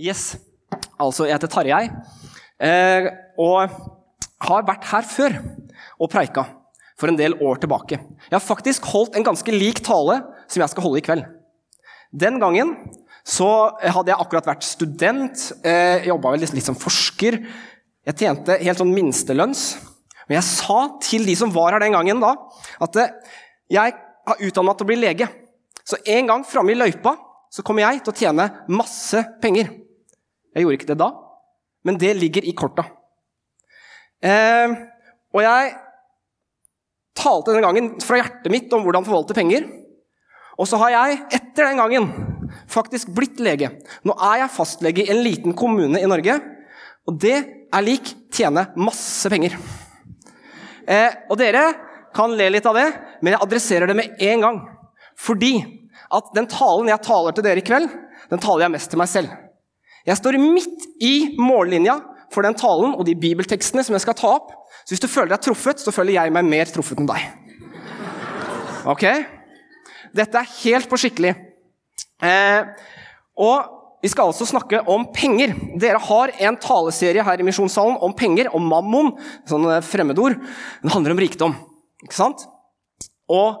Yes. Altså, jeg heter Tarjei eh, og har vært her før og preika for en del år tilbake. Jeg har faktisk holdt en ganske lik tale som jeg skal holde i kveld. Den gangen så hadde jeg akkurat vært student, eh, jobba litt, litt som forsker. Jeg tjente helt sånn minstelønns. Men jeg sa til de som var her den gangen, da, at eh, jeg har utdanna meg til å bli lege. Så en gang framme i løypa så kommer jeg til å tjene masse penger. Jeg gjorde ikke det da, men det ligger i korta. Eh, og jeg talte denne gangen fra hjertet mitt om hvordan forvalte penger. Og så har jeg etter den gangen faktisk blitt lege. Nå er jeg fastlege i en liten kommune i Norge, og det er lik tjene masse penger. Eh, og dere kan le litt av det, men jeg adresserer det med en gang. Fordi at den talen jeg taler til dere i kveld, den taler jeg mest til meg selv. Jeg står midt i mållinja for den talen og de bibeltekstene som jeg skal ta opp. Så hvis du føler deg truffet, så føler jeg meg mer truffet enn deg. Ok? Dette er helt på skikkelig. Eh, og vi skal altså snakke om penger. Dere har en taleserie her i Misjonssalen om penger, om mammon. Sånn fremmedord. Det handler om rikdom. Ikke sant? Og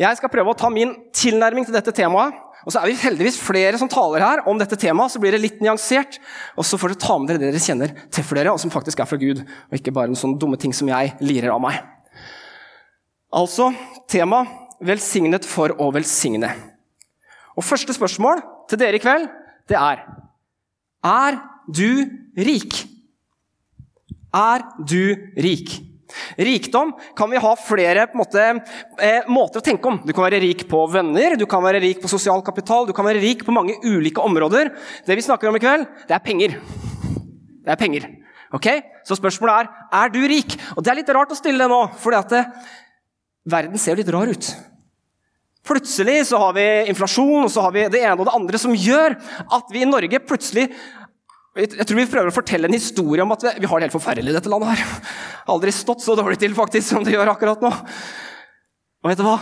jeg skal prøve å ta min tilnærming til dette temaet. Og så er vi heldigvis flere som taler her om dette temaet, så blir det litt nyansert. Og så får dere ta med dere det dere kjenner for dere, og som faktisk er fra Gud, og ikke bare noen sånne dumme ting som jeg lirer av meg. Altså tema 'velsignet for å velsigne'. Og Første spørsmål til dere i kveld det er Er du rik? Er du rik? Rikdom kan vi ha flere måte, eh, måter å tenke om. Du kan være rik på venner, du kan være rik på sosial kapital, du kan være rik på mange ulike områder. Det vi snakker om i kveld, det er penger. Det er penger. Ok? Så spørsmålet er er du rik. Og Det er litt rart å stille det nå, fordi at det, verden ser litt rar ut. Plutselig så har vi inflasjon og så har vi det ene og det andre som gjør at vi i Norge plutselig jeg tror vi prøver å fortelle en historie om at vi har det helt forferdelig i dette landet. her. Aldri stått så dårlig til faktisk som det gjør akkurat nå. Og vet du hva?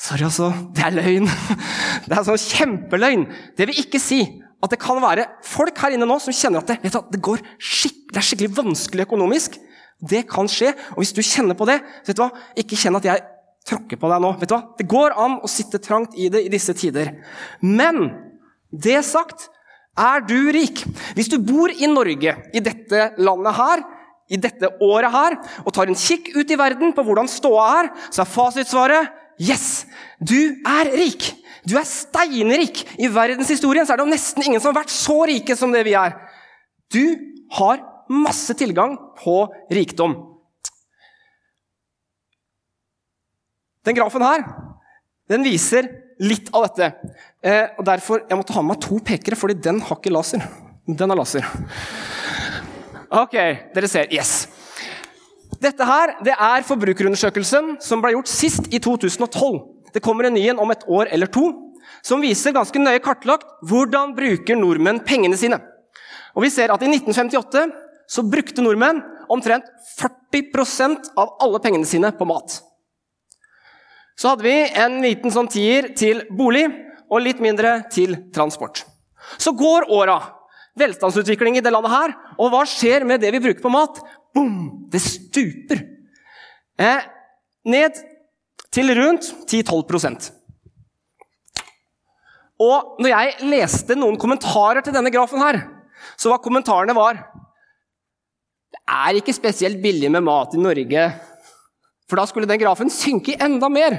Sorry, altså. Det er løgn. Det er sånn kjempeløgn. Det vil ikke si at det kan være folk her inne nå som kjenner at det, du, det, det er skikkelig vanskelig økonomisk. Det kan skje. Og hvis du kjenner på det, vet du hva? ikke kjenn at jeg tråkker på deg nå. Vet du hva? Det går an å sitte trangt i det i disse tider. Men det sagt er du rik? Hvis du bor i Norge, i dette landet her, i dette året her, og tar en kikk ut i verden på hvordan ståa er, så er fasitsvaret yes! Du er rik! Du er steinrik! I verdenshistorien er det nesten ingen som har vært så rike som det vi er. Du har masse tilgang på rikdom. Den grafen her den viser litt av dette. Eh, og derfor jeg måtte ha med meg to pekere, fordi den har ikke laser. Den har laser. Ok, dere ser. Yes. Dette her, det er forbrukerundersøkelsen som ble gjort sist i 2012. Det kommer en ny en om et år eller to, som viser ganske nøye kartlagt hvordan bruker nordmenn pengene sine. Og vi ser at I 1958 så brukte nordmenn omtrent 40% av alle pengene sine på mat. Så hadde vi en liten sånn tier til bolig og litt mindre til transport. Så går åra. Velstandsutvikling i det landet her. Og hva skjer med det vi bruker på mat? Boom! Det stuper. Eh, ned til rundt 10-12% Og når jeg leste noen kommentarer til denne grafen her, så var kommentarene var Det er ikke spesielt billig med mat i Norge for da skulle den grafen synke enda mer.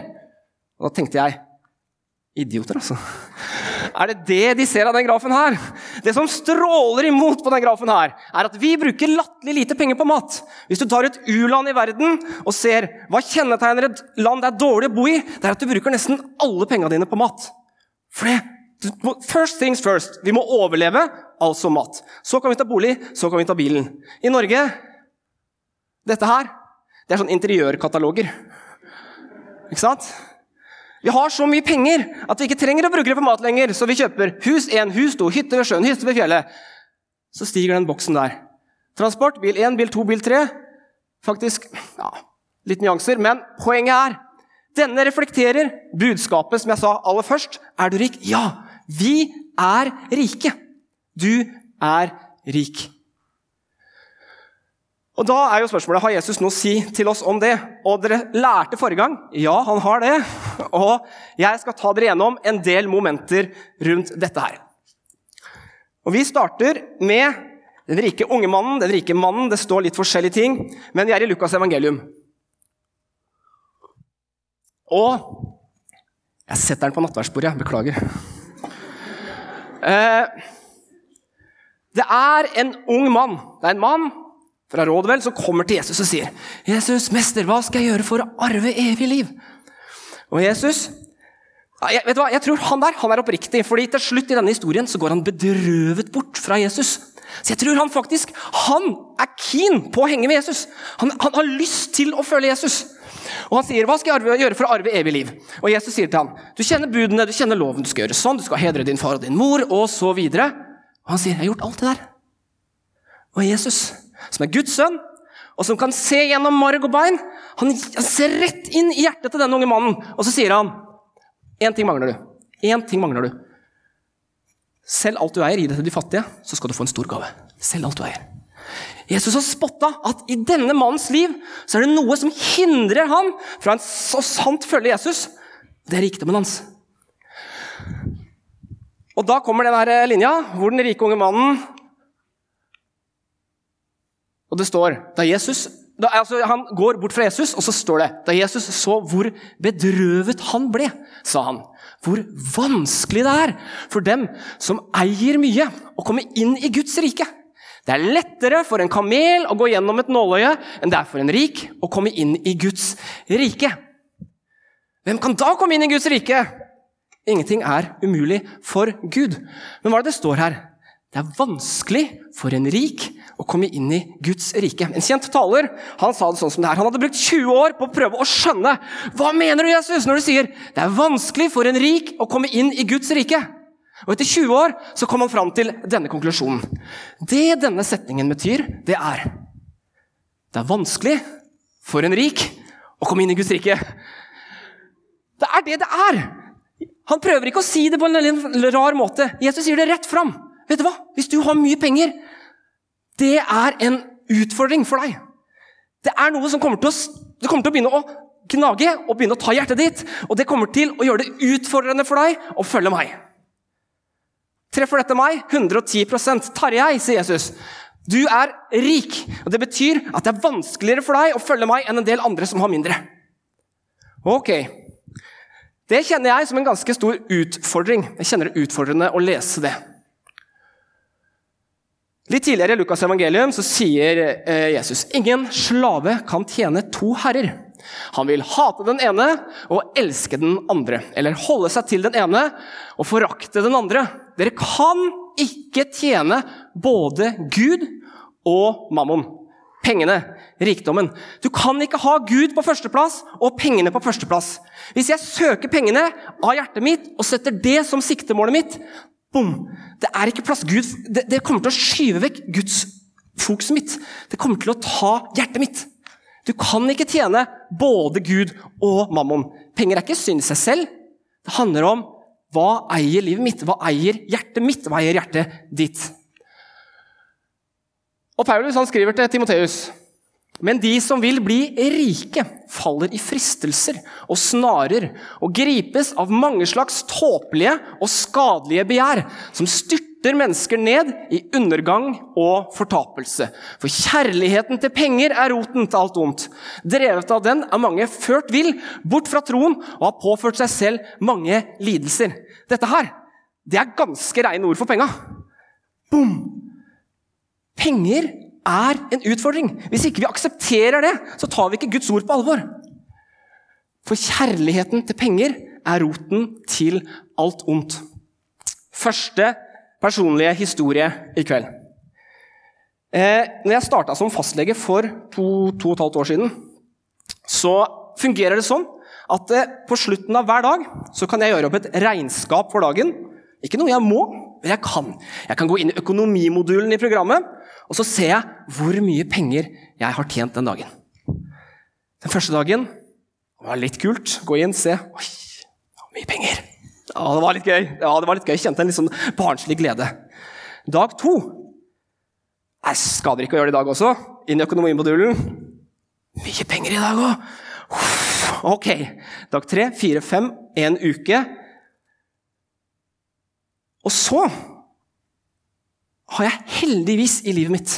Og da tenkte jeg Idioter, altså. Er det det de ser av den grafen her? Det som stråler imot på den grafen her, er at vi bruker latterlig lite penger på mat. Hvis du tar et u-land i verden og ser hva kjennetegner et land det er dårlig å bo i, det er at du bruker nesten alle pengene dine på mat. For det First things first. Vi må overleve, altså mat. Så kan vi ta bolig, så kan vi ta bilen. I Norge Dette her det er sånn interiørkataloger. Ikke sant? Vi har så mye penger at vi ikke trenger å bruke det på mat lenger, så vi kjøper hus 1, hus 2, hytte ved sjøen, hytte ved fjellet. Så stiger den boksen der. Transport, bil 1, bil 2, bil 3. Faktisk ja, litt nyanser, men poenget er denne reflekterer budskapet som jeg sa aller først. Er du rik? Ja, vi er rike. Du er rik. Og da er jo spørsmålet, Har Jesus noe å si til oss om det? Og Dere lærte forrige gang. Ja, han har det. Og jeg skal ta dere gjennom en del momenter rundt dette her. Og Vi starter med den rike unge mannen, den rike mannen. Det står litt forskjellige ting, men vi er i Lukas' evangelium. Og Jeg setter den på nattverdsbordet, beklager. Eh, det er en ung mann. Det er en mann fra Rådvel som kommer til Jesus og sier, 'Jesus, mester, hva skal jeg gjøre for å arve evig liv?' Og Jesus jeg, vet du hva, jeg tror han der han er oppriktig, fordi til slutt i denne historien så går han bedrøvet bort fra Jesus. Så jeg tror han faktisk han er keen på å henge med Jesus. Han, han har lyst til å føle Jesus. Og han sier, 'Hva skal jeg arve, gjøre for å arve evig liv?' Og Jesus sier til ham, 'Du kjenner budene, du kjenner loven, du skal gjøre sånn, du skal hedre din far og din mor', og så videre. Og han sier, 'Jeg har gjort alt det der'. Og Jesus som er Guds sønn, og som kan se gjennom marg og bein. Han, ser rett inn i hjertet til denne unge mannen, og så sier han Én ting mangler du. Én ting mangler du. Selv alt du eier, gi det til de fattige, så skal du få en stor gave. Selv alt du eier. Jesus har spotta at i denne mannens liv så er det noe som hindrer han fra en så sant følge Jesus. Det er rikdommen hans. Og da kommer denne linja hvor den rike unge mannen og det står da Jesus da, altså, Han går bort fra Jesus, og så står det Da Jesus så hvor bedrøvet han ble, sa han. Hvor vanskelig det er for dem som eier mye, å komme inn i Guds rike. Det er lettere for en kamel å gå gjennom et nåløye enn det er for en rik å komme inn i Guds rike. Hvem kan da komme inn i Guds rike? Ingenting er umulig for Gud. Men hva er det det står her? Det er vanskelig for en rik å komme inn i Guds rike. En kjent taler han sa det sånn som det her. Han hadde brukt 20 år på å prøve å skjønne hva mener du Jesus, når du sier det er vanskelig for en rik å komme inn i Guds rike. Og Etter 20 år så kom han fram til denne konklusjonen. Det denne setningen betyr, det er Det er vanskelig for en rik å komme inn i Guds rike. Det er det det er! Han prøver ikke å si det på en rar måte. Jesus sier det rett fram. Vet du hva? Hvis du har mye penger, det er en utfordring for deg. Det er noe som kommer til å, det kommer til å begynne å gnage og begynne å ta hjertet ditt. Og det kommer til å gjøre det utfordrende for deg å følge meg. Treffer dette meg? 110% Tarjei, sier Jesus. Du er rik, og det betyr at det er vanskeligere for deg å følge meg enn en del andre som har mindre. Ok. Det kjenner jeg som en ganske stor utfordring. Jeg kjenner det utfordrende å lese det. Litt tidligere i Lukas' evangelium så sier eh, Jesus ingen slave kan tjene to herrer. Han vil hate den ene og elske den andre, eller holde seg til den ene og forakte den andre. Dere kan ikke tjene både Gud og mammon. Pengene, rikdommen. Du kan ikke ha Gud på førsteplass og pengene på førsteplass. Hvis jeg søker pengene av hjertet mitt og setter det som siktemålet mitt, Bom! Det er ikke plass. Gud, det, det, kommer til å skyve vekk Guds fokuset mitt. Det kommer til å ta hjertet mitt. Du kan ikke tjene både Gud og mammon. Penger er ikke synd i seg selv. Det handler om hva eier livet mitt? Hva eier hjertet mitt? Hva eier hjertet ditt? Og Paulus han skriver til Timoteus men de som vil bli rike, faller i fristelser og snarer og gripes av mange slags tåpelige og skadelige begjær, som styrter mennesker ned i undergang og fortapelse. For kjærligheten til penger er roten til alt ondt. Drevet av den er mange ført vill bort fra troen og har påført seg selv mange lidelser. Dette her, det er ganske reine ord for penga. Boom! Penger er en utfordring. Hvis ikke vi aksepterer det, så tar vi ikke Guds ord på alvor. For kjærligheten til penger er roten til alt ondt. Første personlige historie i kveld. Eh, når jeg starta som fastlege for to, to og et halvt år siden, så fungerer det sånn at eh, på slutten av hver dag så kan jeg gjøre opp et regnskap for dagen. Ikke noe jeg må, men jeg kan. Jeg kan gå inn i økonomimodulen i programmet og så ser jeg hvor mye penger jeg har tjent den dagen. Den første dagen var litt kult. Gå inn, se. Oi, mye penger. Ja, det var litt gøy. Ja, det var litt gøy. Jeg kjente en litt sånn barnslig glede. Dag to Nei, skader ikke å gjøre det i dag også. Inn i økonomimodulen. Mye penger i dag òg! Ok. Dag tre, fire, fem, en uke. Og så har jeg heldigvis i livet mitt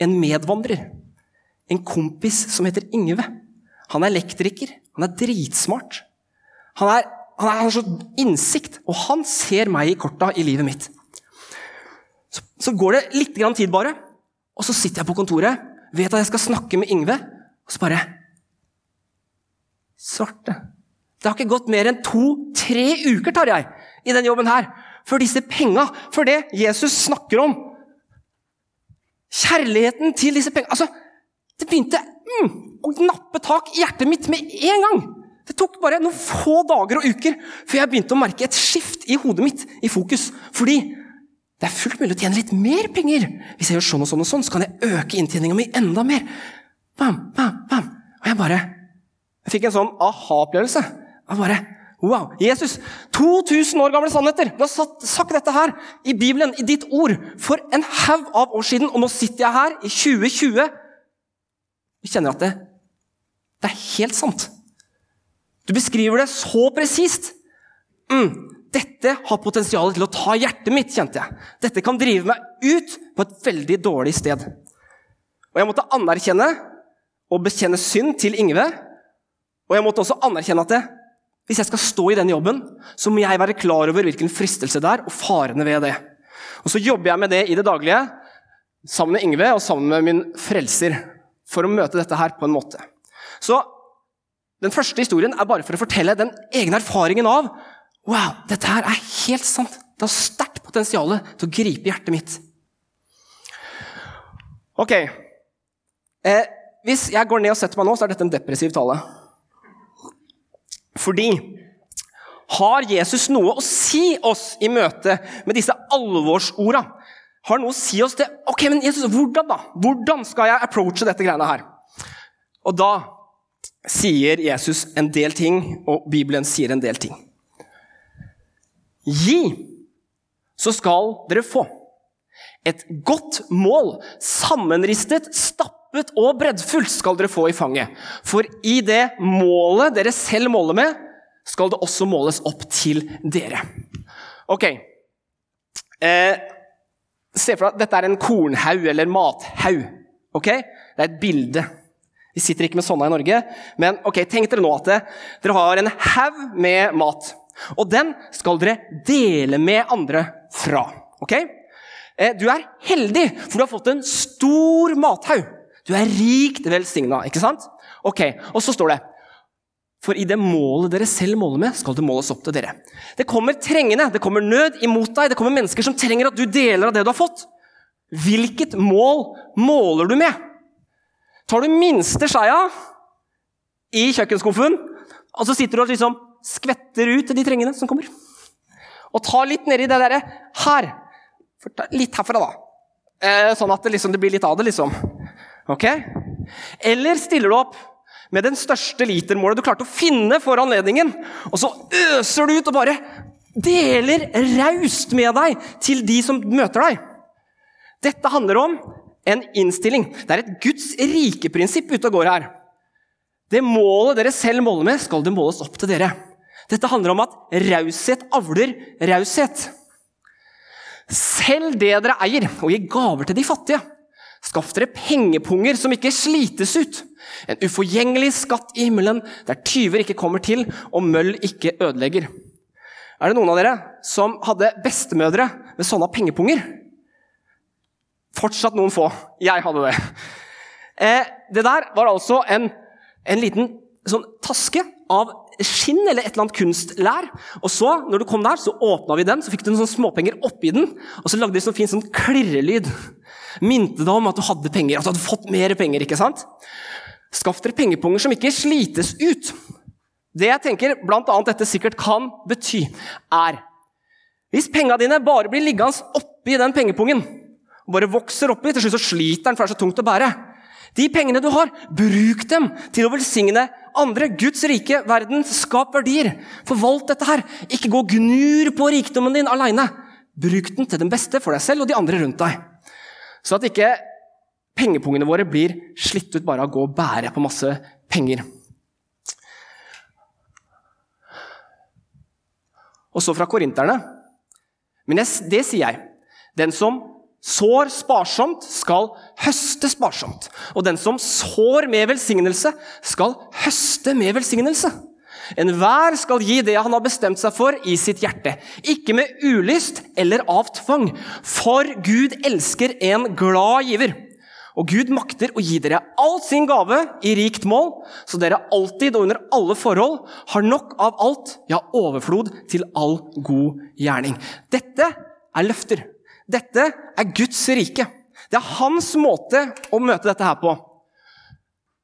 en medvandrer. En kompis som heter Ingve. Han er elektriker. Han er dritsmart. Han, er, han, er, han har så innsikt, og han ser meg i korta i livet mitt. Så, så går det litt tid, bare, og så sitter jeg på kontoret, vet at jeg skal snakke med Ingve, og så bare Svarte. Det har ikke gått mer enn to-tre uker, tar jeg, i den jobben her, før disse penga, for det Jesus snakker om Kjærligheten til disse penga Altså, det begynte mm, å nappe tak i hjertet mitt med en gang. Det tok bare noen få dager og uker før jeg begynte å merke et skift i hodet mitt i fokus. Fordi det er fullt mulig å tjene litt mer penger. Hvis jeg gjør sånn og sånn, og sånn, så kan jeg øke inntjeninga mi enda mer. Bam, bam, bam. Og jeg bare Jeg fikk en sånn aha-opplevelse. Wow! Jesus, 2000 år gamle sannheter! Du har sagt dette her i Bibelen, i ditt ord, for en haug av år siden, og nå sitter jeg her i 2020 og kjenner at det, det er helt sant. Du beskriver det så presist. Mm, dette har potensial til å ta hjertet mitt, kjente jeg. Dette kan drive meg ut på et veldig dårlig sted. Og jeg måtte anerkjenne og bekjenne synd til Ingve. Og jeg måtte også anerkjenne at det, hvis jeg skal stå i den jobben, så må jeg være klar over hvilken fristelse det er, og farene ved det. Og så jobber jeg med det i det daglige, sammen med Ingve og sammen med min frelser, for å møte dette her på en måte. Så den første historien er bare for å fortelle den egne erfaringen av Wow, dette her er helt sant. Det har sterkt potensial til å gripe hjertet mitt. Ok. Eh, hvis jeg går ned og setter meg nå, så er dette en depressiv tale. Fordi har Jesus noe å si oss i møte med disse alvorsorda? Har noe å si oss til Ok, men Jesus, hvordan da? Hvordan skal jeg approache dette greiene her? Og da sier Jesus en del ting, og Bibelen sier en del ting. Gi, så skal dere få. Et godt mål, sammenristet, stappet og breddfullt, skal dere få i fanget. For i det målet dere selv måler med, skal det også måles opp til dere. Ok. Eh, se for deg at dette er en kornhaug eller mathaug. Ok? Det er et bilde. Vi sitter ikke med sånne i Norge, men ok, tenk dere nå at dere har en haug med mat. Og den skal dere dele med andre fra. Ok? Eh, du er heldig, for du har fått en stor mathaug. Du er rikt velsigna, ikke sant? Ok, Og så står det For i det målet dere selv måler med, skal det måles opp til dere. Det kommer trengende, det kommer nød imot deg, det kommer mennesker som trenger at du deler av det du har fått. Hvilket mål måler du med? Tar du minste skeia i kjøkkenskuffen, og så sitter du og liksom skvetter ut til de trengende som kommer. Og ta litt nedi det derre her. Litt herfra, da. Eh, sånn at det, liksom, det, blir litt av det, liksom. Ok? Eller stiller du opp med den største litermålet du klarte å finne for anledningen, og så øser du ut og bare deler raust med deg til de som møter deg. Dette handler om en innstilling. Det er et Guds rike-prinsipp ute og går her. Det målet dere selv måler med, skal det måles opp til dere. Dette handler om at raushet avler raushet. Selv det dere eier, og gi gaver til de fattige. Skaff dere pengepunger som ikke slites ut. En uforgjengelig skatt i himmelen der tyver ikke kommer til og møll ikke ødelegger. Er det noen av dere som hadde bestemødre med sånne pengepunger? Fortsatt noen få. Jeg hadde det. Eh, det der var altså en, en liten sånn taske av skinn eller et eller annet kunstlær. Og så, når du kom der, så åpna vi den, så fikk du noen småpenger oppi den. Og så lagde de sånn fin sånn klirrelyd. Minte deg om at du hadde penger, at du hadde fått mer penger. ikke sant? Skaff dere pengepunger som ikke slites ut. Det jeg tenker bl.a. dette sikkert kan bety, er Hvis penga dine bare blir liggende oppi den pengepungen, og bare vokser oppi, til slutt så sliter den, for det er så tungt å bære. De pengene du har, bruk dem til å velsigne andre. Guds rike, verden, skap verdier. Forvalt dette her. Ikke gå og gnur på rikdommen din aleine. Bruk den til den beste for deg selv og de andre rundt deg. Så at ikke pengepungene våre blir slitt ut bare av å gå og bære på masse penger. Og så fra korinterne. Men det sier jeg. Den som sår sparsomt, skal høste sparsomt. Og den som sår med velsignelse, skal høste med velsignelse. Enhver skal gi det han har bestemt seg for, i sitt hjerte. Ikke med ulyst eller av tvang, for Gud elsker en glad giver. Og Gud makter å gi dere all sin gave i rikt mål, så dere alltid og under alle forhold har nok av alt, ja, overflod til all god gjerning. Dette er løfter. Dette er Guds rike. Det er hans måte å møte dette her på.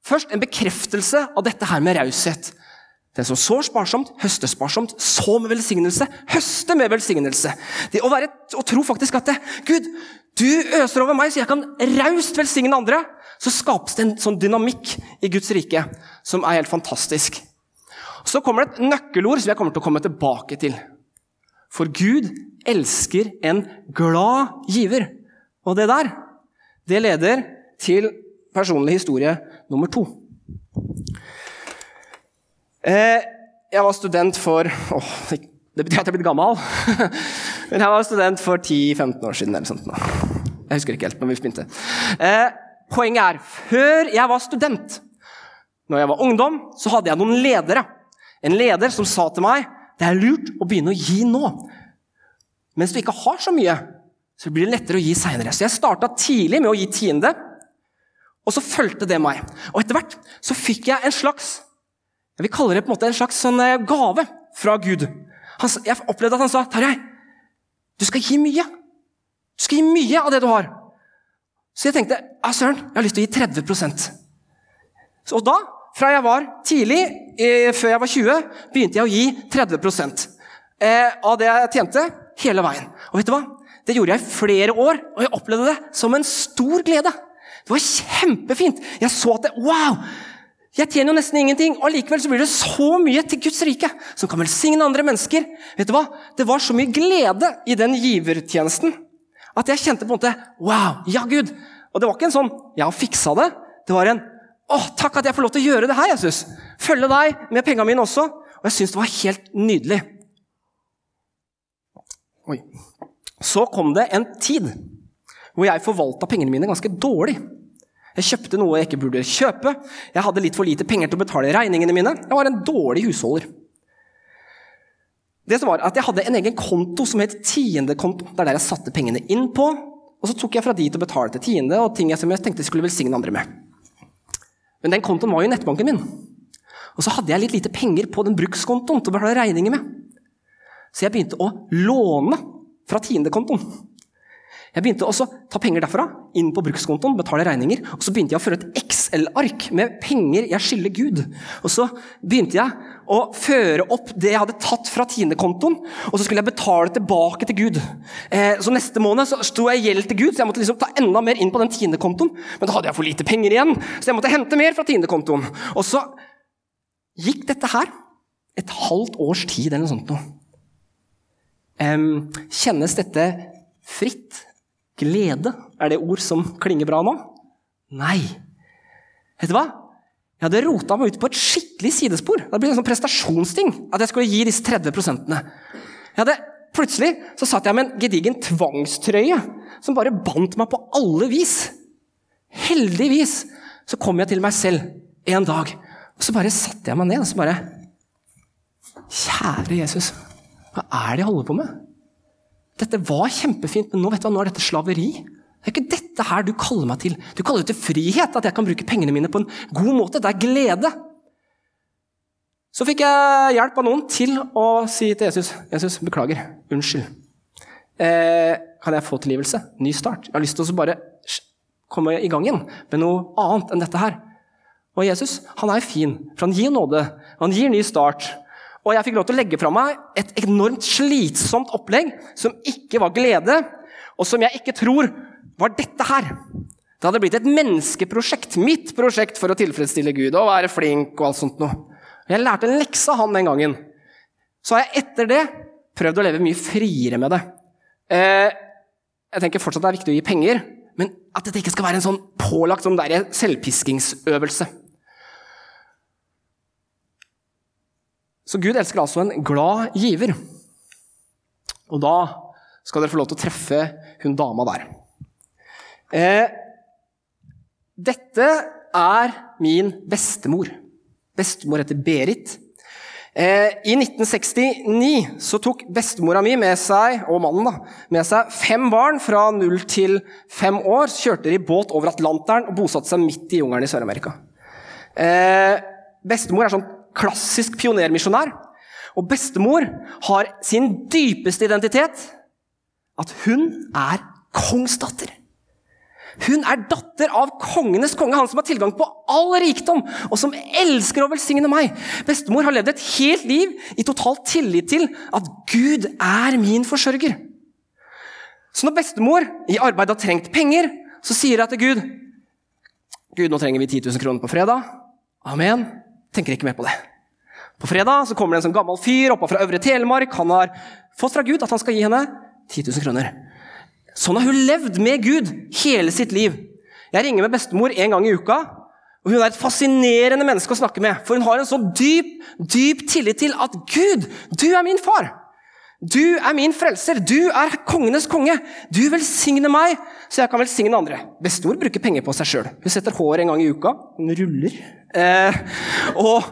Først en bekreftelse av dette her med raushet. Den som sår sparsomt, høster sparsomt. Så med velsignelse, høste med velsignelse. Det å, være, å tro faktisk at det, Gud, du øser over meg, så jeg kan raust velsigne andre. Så skapes det en sånn dynamikk i Guds rike som er helt fantastisk. Så kommer det et nøkkelord som jeg kommer til å komme tilbake til. For Gud elsker en glad giver. Og det der, det leder til personlig historie nummer to. Eh, jeg var student for åh, Det betyr at jeg er blitt gammel. Men jeg var student for 10-15 år siden. eller sånt nå. Jeg husker ikke helt når vi begynte. Eh, poenget er, før jeg var student, når jeg var ungdom, så hadde jeg noen ledere. En leder som sa til meg det er lurt å begynne å gi nå. Mens du ikke har så mye, så blir det lettere å gi seinere. Så jeg starta tidlig med å gi tiende, og så fulgte det meg. Og etter hvert så fikk jeg en slags jeg vil kalle det på en måte en slags sånn eh, gave fra Gud. Han, jeg opplevde at han sa, 'Tarjei, du skal gi mye. Du skal gi mye av det du har.' Så jeg tenkte, ja, søren, jeg har lyst til å gi 30 så, Og da, fra jeg var tidlig, eh, før jeg var 20, begynte jeg å gi 30 eh, av det jeg tjente, hele veien. Og vet du hva? Det gjorde jeg i flere år, og jeg opplevde det som en stor glede. Det var kjempefint. Jeg så at det, wow, jeg tjener jo nesten ingenting, og likevel så blir det så mye til Guds rike, som kan velsigne andre mennesker. Vet du hva? Det var så mye glede i den givertjenesten at jeg kjente på en måte Wow, ja, Gud! Og det var ikke en sånn 'jeg har fiksa det'. Det var en 'Å, takk at jeg får lov til å gjøre det her, Jesus'. Følge deg med pengene mine også. Og jeg syns det var helt nydelig. Oi. Så kom det en tid hvor jeg forvalta pengene mine ganske dårlig. Jeg kjøpte noe jeg ikke burde kjøpe. Jeg hadde litt for lite penger til å betale regningene mine. Jeg var en dårlig husholder. Det som var at Jeg hadde en egen konto som het tiendekonto. Det er der jeg satte pengene inn på. Og så tok jeg fra å betale til tiende og ting jeg som jeg tenkte jeg skulle velsigne andre med. Men den kontoen var jo nettbanken min. Og så hadde jeg litt lite penger på den brukskontoen til å betale regninger med. Så jeg begynte å låne fra tiendekontoen. Jeg begynte også å ta penger derfra, inn på brukskontoen, betale regninger. Og så begynte jeg å føre et Excel-ark med penger jeg skylder Gud. Og så begynte jeg å føre opp det jeg hadde tatt fra tiendekontoen, og så skulle jeg betale tilbake til Gud. Eh, så neste måned så sto jeg i gjeld til Gud, så jeg måtte liksom ta enda mer inn på den tiendekontoen. Men da hadde jeg for lite penger igjen, så jeg måtte hente mer fra tiendekontoen. Og så gikk dette her et halvt års tid eller noe sånt noe. Kjennes dette fritt? Glede? Er det ord som klinger bra nå? Nei. Vet du hva? Jeg hadde rota meg ut på et skikkelig sidespor. Det ble en sånn prestasjonsting at jeg skulle gi disse 30% jeg hadde, Plutselig så satt jeg med en gedigen tvangstrøye som bare bandt meg på alle vis. Heldigvis så kom jeg til meg selv en dag, og så bare satte jeg meg ned og så bare Kjære Jesus. Hva er det jeg holder på med? Dette var kjempefint, men nå, vet du nå er dette slaveri. Det er ikke dette her du kaller meg til. Du kaller det til frihet, at jeg kan bruke pengene mine på en god måte. Det er glede. Så fikk jeg hjelp av noen til å si til Jesus Jesus, beklager. Unnskyld. Eh, kan jeg få tilgivelse? Ny start. Jeg har lyst til å bare komme i gang igjen med noe annet enn dette her. Og Jesus han er fin, for han gir nåde. Han gir ny start. Og jeg fikk lov til å legge fra meg et enormt slitsomt opplegg som ikke var glede, og som jeg ikke tror var dette her. Det hadde blitt et menneskeprosjekt, mitt prosjekt for å tilfredsstille Gud og være flink og alt sånt noe. Jeg lærte en lekse av han den gangen. Så har jeg etter det prøvd å leve mye friere med det. Eh, jeg tenker fortsatt det er viktig å gi penger, men at dette ikke skal være en sånn pålagt sånn selvpiskingsøvelse. Så Gud elsker altså en glad giver. Og da skal dere få lov til å treffe hun dama der. Eh, dette er min bestemor. Bestemor heter Berit. Eh, I 1969 så tok bestemora mi med seg, og mannen da, med seg fem barn fra null til fem år. Kjørte de båt over Atlanteren og bosatte seg midt i jungelen i Sør-Amerika. Eh, bestemor er sånn klassisk pionermisjonær. Og bestemor har sin dypeste identitet at hun er kongsdatter. Hun er datter av kongenes konge, han som har tilgang på all rikdom, og som elsker å velsigne meg. Bestemor har levd et helt liv i total tillit til at Gud er min forsørger. Så når bestemor i arbeid har trengt penger, så sier jeg til Gud Gud, nå trenger vi 10 000 kroner på fredag. Amen. Tenker ikke mer på det. På fredag så kommer det en sånn gammel fyr oppe fra Øvre Telemark. Han har fått fra Gud at han skal gi henne 10 000 kroner. Sånn har hun levd med Gud hele sitt liv. Jeg ringer med bestemor en gang i uka, og hun er et fascinerende menneske å snakke med. For hun har en så dyp, dyp tillit til at Gud, du er min far. Du er min frelser. Du er kongenes konge. Du velsigner meg, så jeg kan velsigne andre. Bestemor bruker penger på seg sjøl. Hun setter hår en gang i uka. Hun ruller. Eh, og,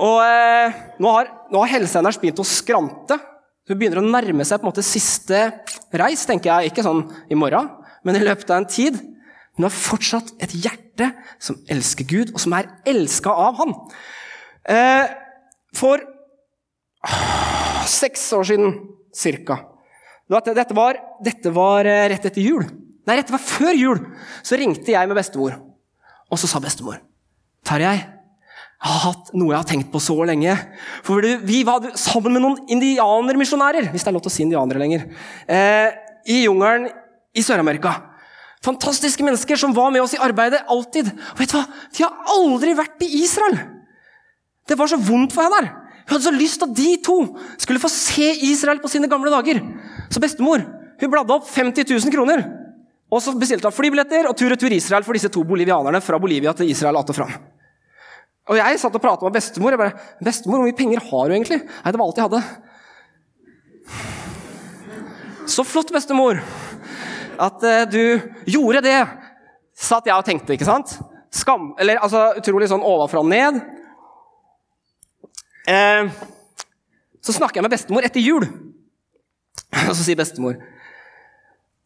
og eh, nå, har, nå har helsa hennes begynt å skrante. Hun begynner å nærme seg på en måte siste reis, tenker jeg. Ikke sånn i morgen, men i løpet av en tid. Hun har fortsatt et hjerte som elsker Gud, og som er elska av Han. Eh, for seks år siden cirka dette var, dette var eh, rett etter jul. Nei, dette var før jul. Så ringte jeg med bestemor, og så sa bestemor Tarjei, jeg har hatt noe jeg har tenkt på så lenge. For Vi var sammen med noen indianermisjonærer, hvis det er lov til å si indianere lenger, eh, i jungelen i Sør-Amerika. Fantastiske mennesker som var med oss i arbeidet alltid. Og vet du hva? De har aldri vært i Israel! Det var så vondt for henne der. Hun hadde så lyst til at de to skulle få se Israel på sine gamle dager. Så bestemor hun bladde opp 50 000 kroner. Og så bestilte hun flybilletter og tur-retur Israel for disse to bolivianerne fra Bolivia til Israel At og fram. Og jeg satt og prata med bestemor. Jeg bare 'Bestemor, hvor mye penger har du egentlig?' Nei, det var alt jeg hadde. Så flott, bestemor, at uh, du gjorde det, satt jeg og tenkte, ikke sant? Skam, eller altså utrolig sånn ovenfra og ned. Uh, så snakker jeg med bestemor etter jul, og så sier bestemor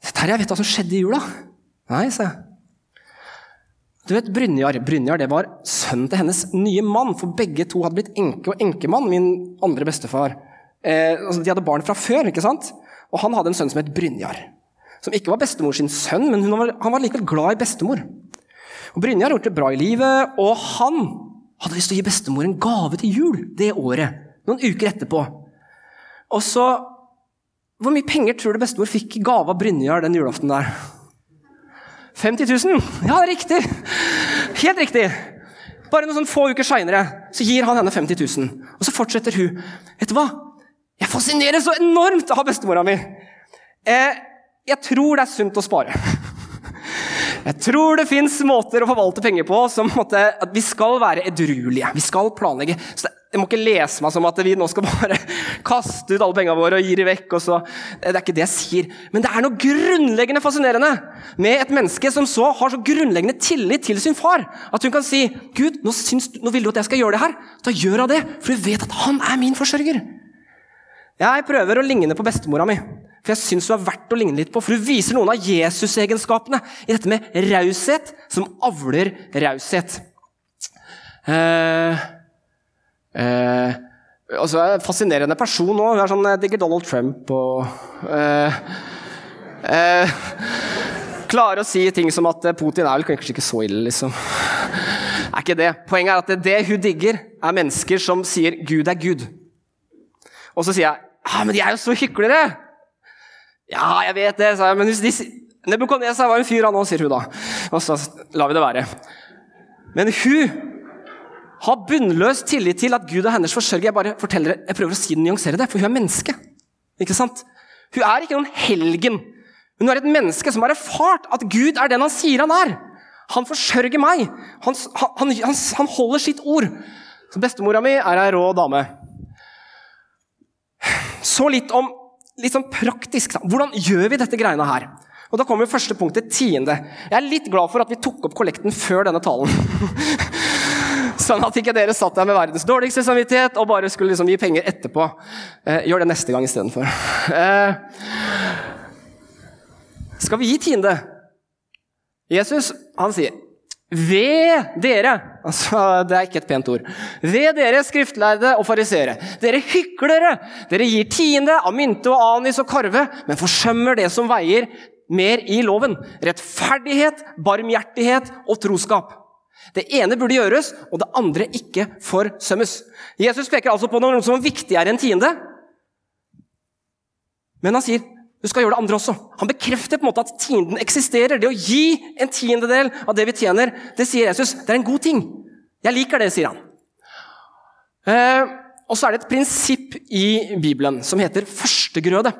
'Terje, vet du hva som skjedde i jula?' Nei, sa jeg. Du vet, Brynjar, Brynjar det var sønnen til hennes nye mann, for begge to hadde blitt enke og enkemann, min andre bestefar. Eh, altså, de hadde barn fra før, ikke sant? og han hadde en sønn som het Brynjar. Som ikke var bestemor sin sønn, men var, han var likevel glad i bestemor. Og Brynjar gjorde det bra i livet, og han hadde lyst til å gi bestemor en gave til jul det året. Noen uker etterpå. Og så Hvor mye penger tror du bestemor fikk i gave av Brynjar den julaften der? 50 000? Ja, riktig! Helt riktig. Bare noen sånn få uker seinere gir han henne 50 000. Og så fortsetter hun. Vet du hva? Jeg fascineres så enormt av bestemora mi. Eh, jeg tror det er sunt å spare. Jeg tror det fins måter å forvalte penger på som måtte, at vi skal være edruelige. Vi skal planlegge. Så jeg må ikke lese meg som at vi nå skal bare kaste ut alle pengene våre og gi dem vekk. Det er ikke det jeg sier. Men det er noe grunnleggende fascinerende med et menneske som så har så grunnleggende tillit til sin far. At hun kan si Gud, nå, syns, nå vil du at jeg skal gjøre det her. Da gjør jeg det, for du vet at han er min forsørger. Jeg prøver å ligne på bestemora mi. For jeg syns hun er verdt å ligne litt på, for hun viser noen av Jesus-egenskapene i dette med raushet som avler raushet. Eh, Eh, altså, en fascinerende person nå. Hun er sånn, jeg digger Donald Trump og eh, eh, Klarer å si ting som at Putin er vel kanskje ikke så ille, liksom. Er ikke det. Poenget er at det hun digger, er mennesker som sier 'Gud er Gud'. Og så sier jeg ja, men de er jo så hyklere! Ja, jeg vet det, sa jeg. Men hvis de Nebukadnesa var en fyr, han òg, sier hun da. Og så lar vi det være. Men hun har bunnløs tillit til at Gud er hennes forsørger. Jeg bare forteller, jeg prøver å si det, nyansere det, for hun er menneske. Ikke sant? Hun er ikke noen helgen. Hun er et menneske som har erfart at Gud er den han sier han er. Han forsørger meg. Han, han, han, han holder sitt ord. Så bestemora mi er ei rå dame. Så litt om litt sånn praktisk. Hvordan gjør vi dette greiene her? Og Da kommer første punktet, tiende. Jeg er litt glad for at vi tok opp kollekten før denne talen. sånn at ikke dere satt der med verdens dårligste samvittighet og bare skulle liksom gi penger etterpå. Eh, gjør det neste gang istedenfor. Eh, skal vi gi tiende? Jesus han sier ved dere altså Det er ikke et pent ord. Ved dere skriftlærde og farisere. Dere hyklere! Dere gir tiende av mynte og anis og karve, men forsømmer det som veier mer i loven. Rettferdighet, barmhjertighet og troskap. Det ene burde gjøres, og det andre ikke forsømmes. Jesus peker altså på noe som er viktigere enn tiende. Men han sier du skal gjøre det andre også. Han bekrefter på en måte at tienden eksisterer. Det å gi en tiendedel av det vi tjener, det sier Jesus, det er en god ting. Jeg liker det, sier han. Eh, og så er det et prinsipp i Bibelen som heter førstegrøde.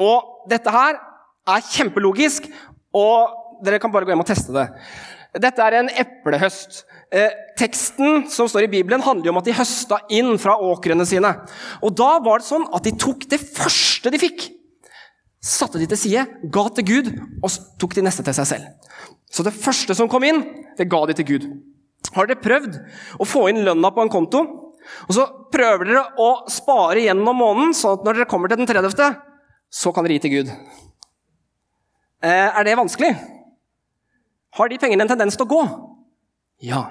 Og dette her er kjempelogisk, og dere kan bare gå hjem og teste det. Dette er en eplehøst. Eh, teksten som står i Bibelen, handler om at de høsta inn fra åkrene sine. Og Da var det sånn at de tok det første de fikk satte de til side, ga til Gud, og tok de neste til seg selv. Så det første som kom inn, det ga de til Gud. Har dere prøvd å få inn lønna på en konto, og så prøver dere å spare gjennom måneden, sånn at når dere kommer til den 30., så kan dere gi til Gud? Eh, er det vanskelig? Har de pengene en tendens til å gå? Ja.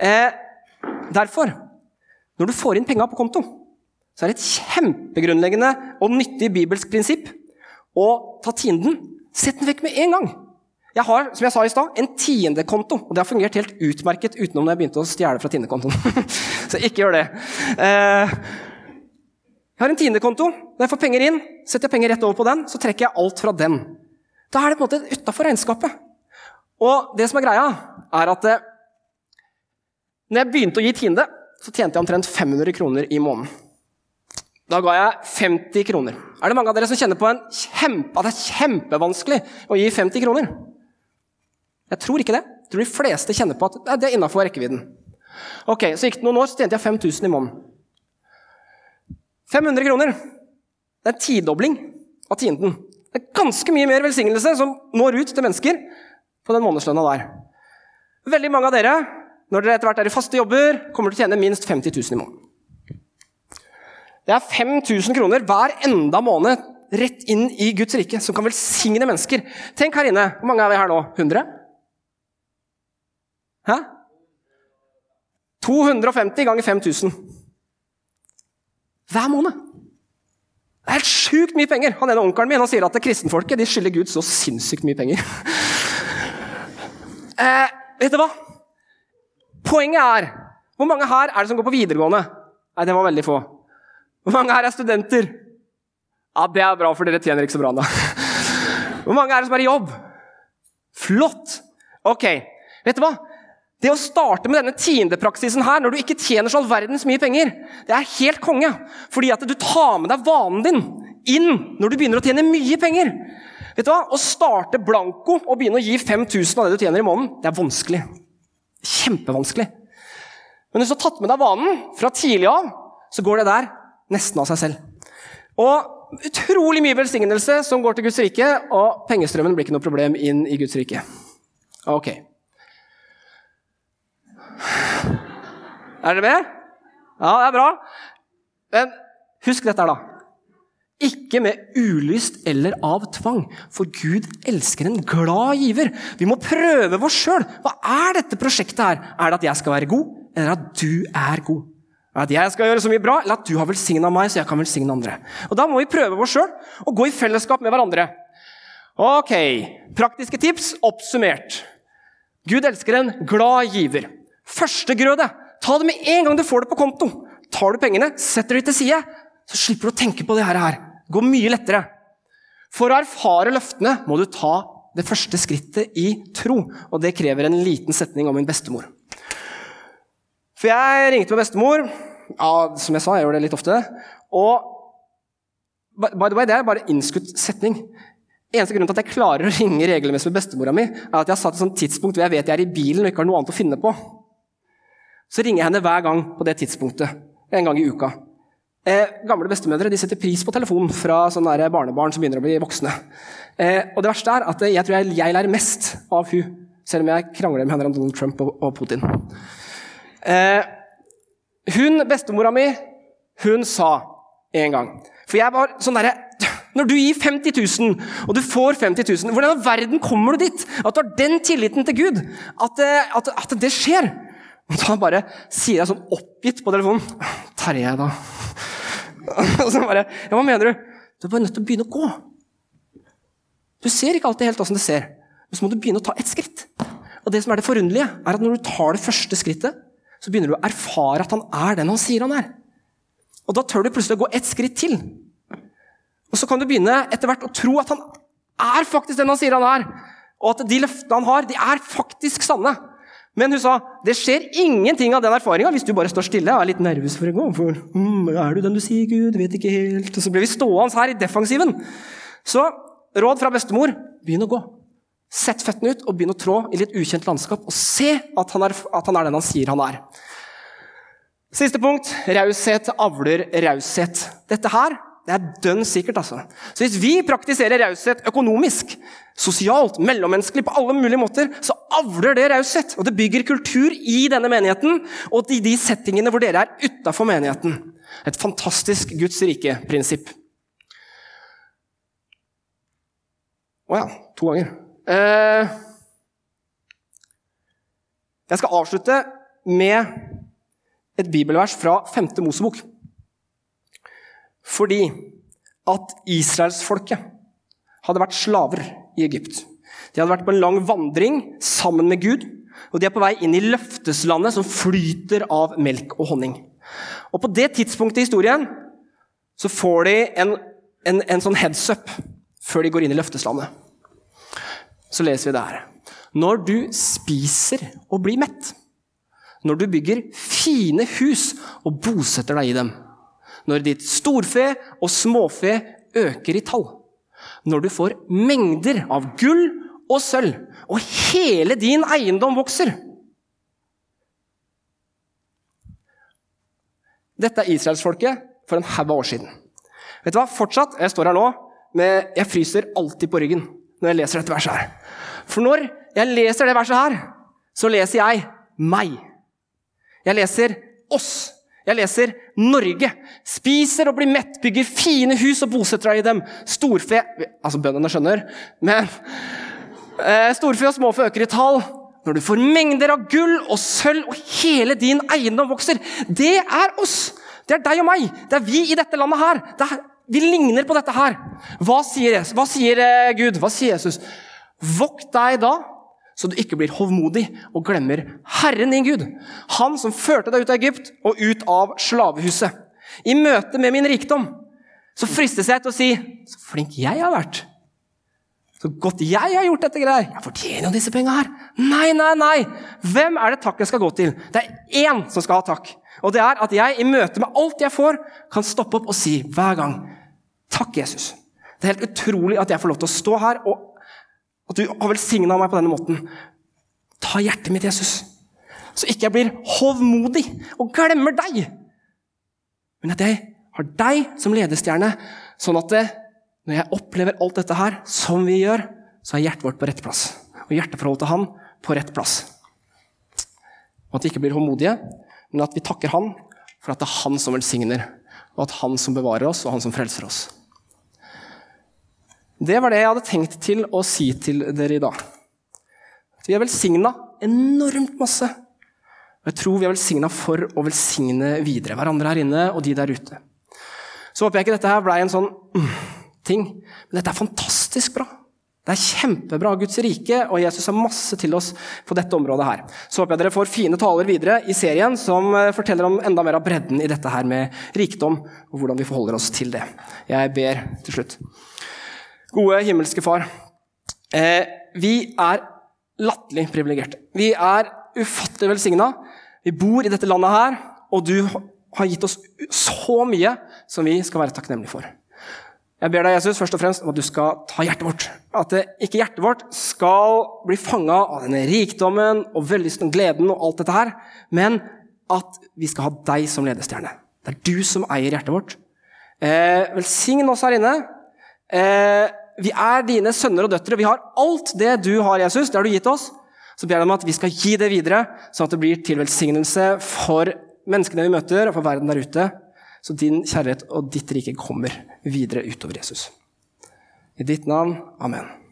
Eh, derfor, når du får inn penga på konto, så er det et kjempegrunnleggende og nyttig bibelsk prinsipp å ta tienden. Sett den vekk med en gang. Jeg har som jeg sa i sted, en tiendekonto, og det har fungert helt utmerket utenom når jeg begynte å stjele fra tiendekontoen. så ikke gjør det. Eh, jeg har en tiendekonto. Når jeg får penger inn, setter jeg penger rett over på den, så trekker jeg alt fra den. Da er det på en måte utafor regnskapet. Og det som er greia, er at eh, når jeg begynte å gi tiende, så tjente jeg omtrent 500 kroner i måneden. Da ga jeg 50 kroner. Er det mange av dere som kjenner på kjempe, at det er kjempevanskelig å gi 50 kroner? Jeg tror ikke det. Jeg tror de fleste kjenner på at det er innafor rekkevidden. Ok, Så gikk det noen år, så tjente jeg 5000 i måneden. 500 kroner. Det er en tidobling av tienden. Det er ganske mye mer velsignelse som når ut til mennesker på den månedslønna der. Veldig mange av dere, når dere etter hvert er i faste jobber, kommer til å tjene minst 50 000 i måneden. Det er 5000 kroner hver enda måned rett inn i Guds rike, som kan velsigne mennesker. Tenk her inne. Hvor mange er vi her nå? 100? Hæ? 250 ganger 5000. Hver måned. Det er helt sjukt mye penger. Han ene onkelen min han sier at kristenfolket de skylder Gud så sinnssykt mye penger. eh, vet du hva? Poenget er Hvor mange her er det som går på videregående? Nei, det var veldig få. Hvor mange her er studenter? Ja, Det er bra, for dere tjener ikke så bra da. Hvor mange er det som er i jobb? Flott! Ok, vet du hva? Det å starte med denne tiendepraksisen her, når du ikke tjener så all verdens mye penger, det er helt konge. Fordi at du tar med deg vanen din inn når du begynner å tjene mye penger. Vet du hva? Å starte blanko og begynne å gi 5000 av det du tjener i måneden, det er vanskelig. Kjempevanskelig. Men hvis du har tatt med deg vanen fra tidlig av, så går det der nesten av seg selv. Og utrolig mye velsignelse som går til Guds rike, og pengestrømmen blir ikke noe problem inn i Guds rike. Ok. Er dere med? Ja, det er bra. Men husk dette her, da. Ikke med ulyst eller av tvang, for Gud elsker en glad giver. Vi må prøve oss sjøl. Hva er dette prosjektet her? Er det at jeg skal være god, eller at du er god? At jeg skal gjøre så mye bra, eller at du har velsigna meg, så jeg kan velsigne andre. Og Da må vi prøve oss sjøl og gå i fellesskap med hverandre. Ok, Praktiske tips oppsummert. Gud elsker en glad giver. Førstegrøde. Ta det med en gang du får det på konto. Tar du pengene, setter de til side, så slipper du å tenke på det her. Det går mye lettere. For å erfare løftene må du ta det første skrittet i tro, og det krever en liten setning om min bestemor. For jeg ringte med bestemor. Ja, som jeg sa, jeg gjør det litt ofte. Og By the way, Det er bare innskutt setning. Eneste grunn til at jeg klarer å ringe regelmessig med bestemora mi, er at jeg har satt et sånt tidspunkt hvor jeg vet jeg er i bilen og ikke har noe annet å finne på. Så ringer jeg henne hver gang på det tidspunktet. En gang i uka. Eh, gamle bestemødre de setter pris på telefonen fra sånne barnebarn som begynner å bli voksne. Eh, og det verste er at jeg tror jeg, jeg lærer mest av hun, selv om jeg krangler med henne om Donald Trump og, og Putin. Eh, hun, bestemora mi, hun sa en gang For jeg var sånn derre når du gir 50 000, og du får 50 000, hvordan i verden kommer du dit? At du har den tilliten til Gud? At, eh, at, at det skjer? Og da bare sier jeg sånn oppgitt på telefonen Terje, da. Og så bare Ja, hva mener du? Du er bare nødt til å begynne å gå. Du ser ikke alltid helt åssen det ser, men så må du begynne å ta ett skritt. Og det som er det forunderlige, er at når du tar det første skrittet, så begynner du å erfare at han er den han sier han er. Og da tør du plutselig å gå ett skritt til. Og så kan du begynne etter hvert å tro at han er faktisk den han sier han er. Og at de løftene han har, de er faktisk sanne. Men hun sa det skjer ingenting av den erfaringa hvis du bare står stille og er litt nervøs for å gå. For mm, er du den du sier, Gud? Vet ikke helt. Og så blir vi stående her i defensiven. Så råd fra bestemor begynn å gå. Sett føttene ut og begynn å trå i litt ukjent landskap. Og se at han er, at han er den han sier han er. Siste punkt raushet avler raushet. Dette her det er dønn sikkert, altså. Så hvis vi praktiserer raushet økonomisk, sosialt, mellommenneskelig, på alle mulige måter, så avler det raushet. Og det bygger kultur i denne menigheten og i de settingene hvor dere er utafor menigheten. Et fantastisk Guds rike-prinsipp. Å ja. To ganger. Eh, jeg skal avslutte med et bibelvers fra 5. Mosebok. Fordi at israelsfolket hadde vært slaver i Egypt. De hadde vært på en lang vandring sammen med Gud, og de er på vei inn i løfteslandet som flyter av melk og honning. Og På det tidspunktet i historien så får de en, en, en sånn heads up før de går inn i løfteslandet. Så leser vi det her. Når du spiser og blir mett, når du bygger fine hus og bosetter deg i dem, når ditt storfe og småfe øker i tall. Når du får mengder av gull og sølv, og hele din eiendom vokser. Dette er israelsfolket for en haug av år siden. Vet du hva? Fortsatt, Jeg står her nå, men jeg fryser alltid på ryggen når jeg leser dette verset her. For når jeg leser det verset her, så leser jeg meg. Jeg leser oss. Jeg leser Norge. Spiser og blir mett, bygger fine hus og bosetter deg i dem. Storfe Altså, bøndene skjønner, men eh, Storfe og småfe øker i tall. Når du får mengder av gull og sølv, og hele din eiendom vokser. Det er oss! Det er deg og meg. Det er vi i dette landet her. Det Er, vi ligner på dette her. Hva sier, Hva sier eh, Gud? Hva sier Jesus? Vokt deg da så du ikke blir hovmodig og glemmer Herren din Gud. Han som førte deg ut av Egypt og ut av slavehuset. I møte med min rikdom så fristes jeg til å si Så flink jeg har vært. Så godt jeg har gjort dette greier. Jeg fortjener jo disse penga her. Nei, nei, nei! Hvem er det takket skal gå til? Det er én som skal ha takk. Og det er at jeg i møte med alt jeg får, kan stoppe opp og si hver gang Takk, Jesus. Det er helt utrolig at jeg får lov til å stå her og at du har velsigna meg på denne måten. Ta hjertet mitt, Jesus, så ikke jeg blir hovmodig og glemmer deg. Men at jeg har deg som ledestjerne, sånn at det, når jeg opplever alt dette her, som vi gjør, så er hjertet vårt på rett plass. Og hjerteforholdet til Han på rett plass. Og at vi ikke blir hovmodige, men at vi takker Han for at det er Han som velsigner, og at Han som bevarer oss, og Han som frelser oss. Det var det jeg hadde tenkt til å si til dere i dag. Vi er velsigna enormt masse. Og jeg tror vi er velsigna for å velsigne videre. Hverandre her inne og de der ute. Så håper jeg ikke dette her ble en sånn mm, ting, men dette er fantastisk bra. Det er kjempebra. Guds rike og Jesus har masse til oss på dette området her. Så håper jeg dere får fine taler videre i serien som eh, forteller om enda mer av bredden i dette her med rikdom, og hvordan vi forholder oss til det. Jeg ber til slutt. Gode himmelske Far. Eh, vi er latterlig privilegerte. Vi er ufattelig velsigna. Vi bor i dette landet her, og du har gitt oss så mye som vi skal være takknemlige for. Jeg ber deg, Jesus, først og fremst om at du skal ta hjertet vårt. At det, ikke hjertet vårt skal bli fanga av denne rikdommen og vellysten og gleden og alt dette her, men at vi skal ha deg som ledestjerne. Det er du som eier hjertet vårt. Eh, velsign oss her inne. Eh, vi er dine sønner og døtre. Vi har alt det du har, Jesus. Det har du gitt oss. Så ber jeg om at vi skal gi det videre, sånn at det blir til velsignelse for menneskene vi møter, og for verden der ute. Så din kjærlighet og ditt rike kommer videre utover Jesus. I ditt navn. Amen.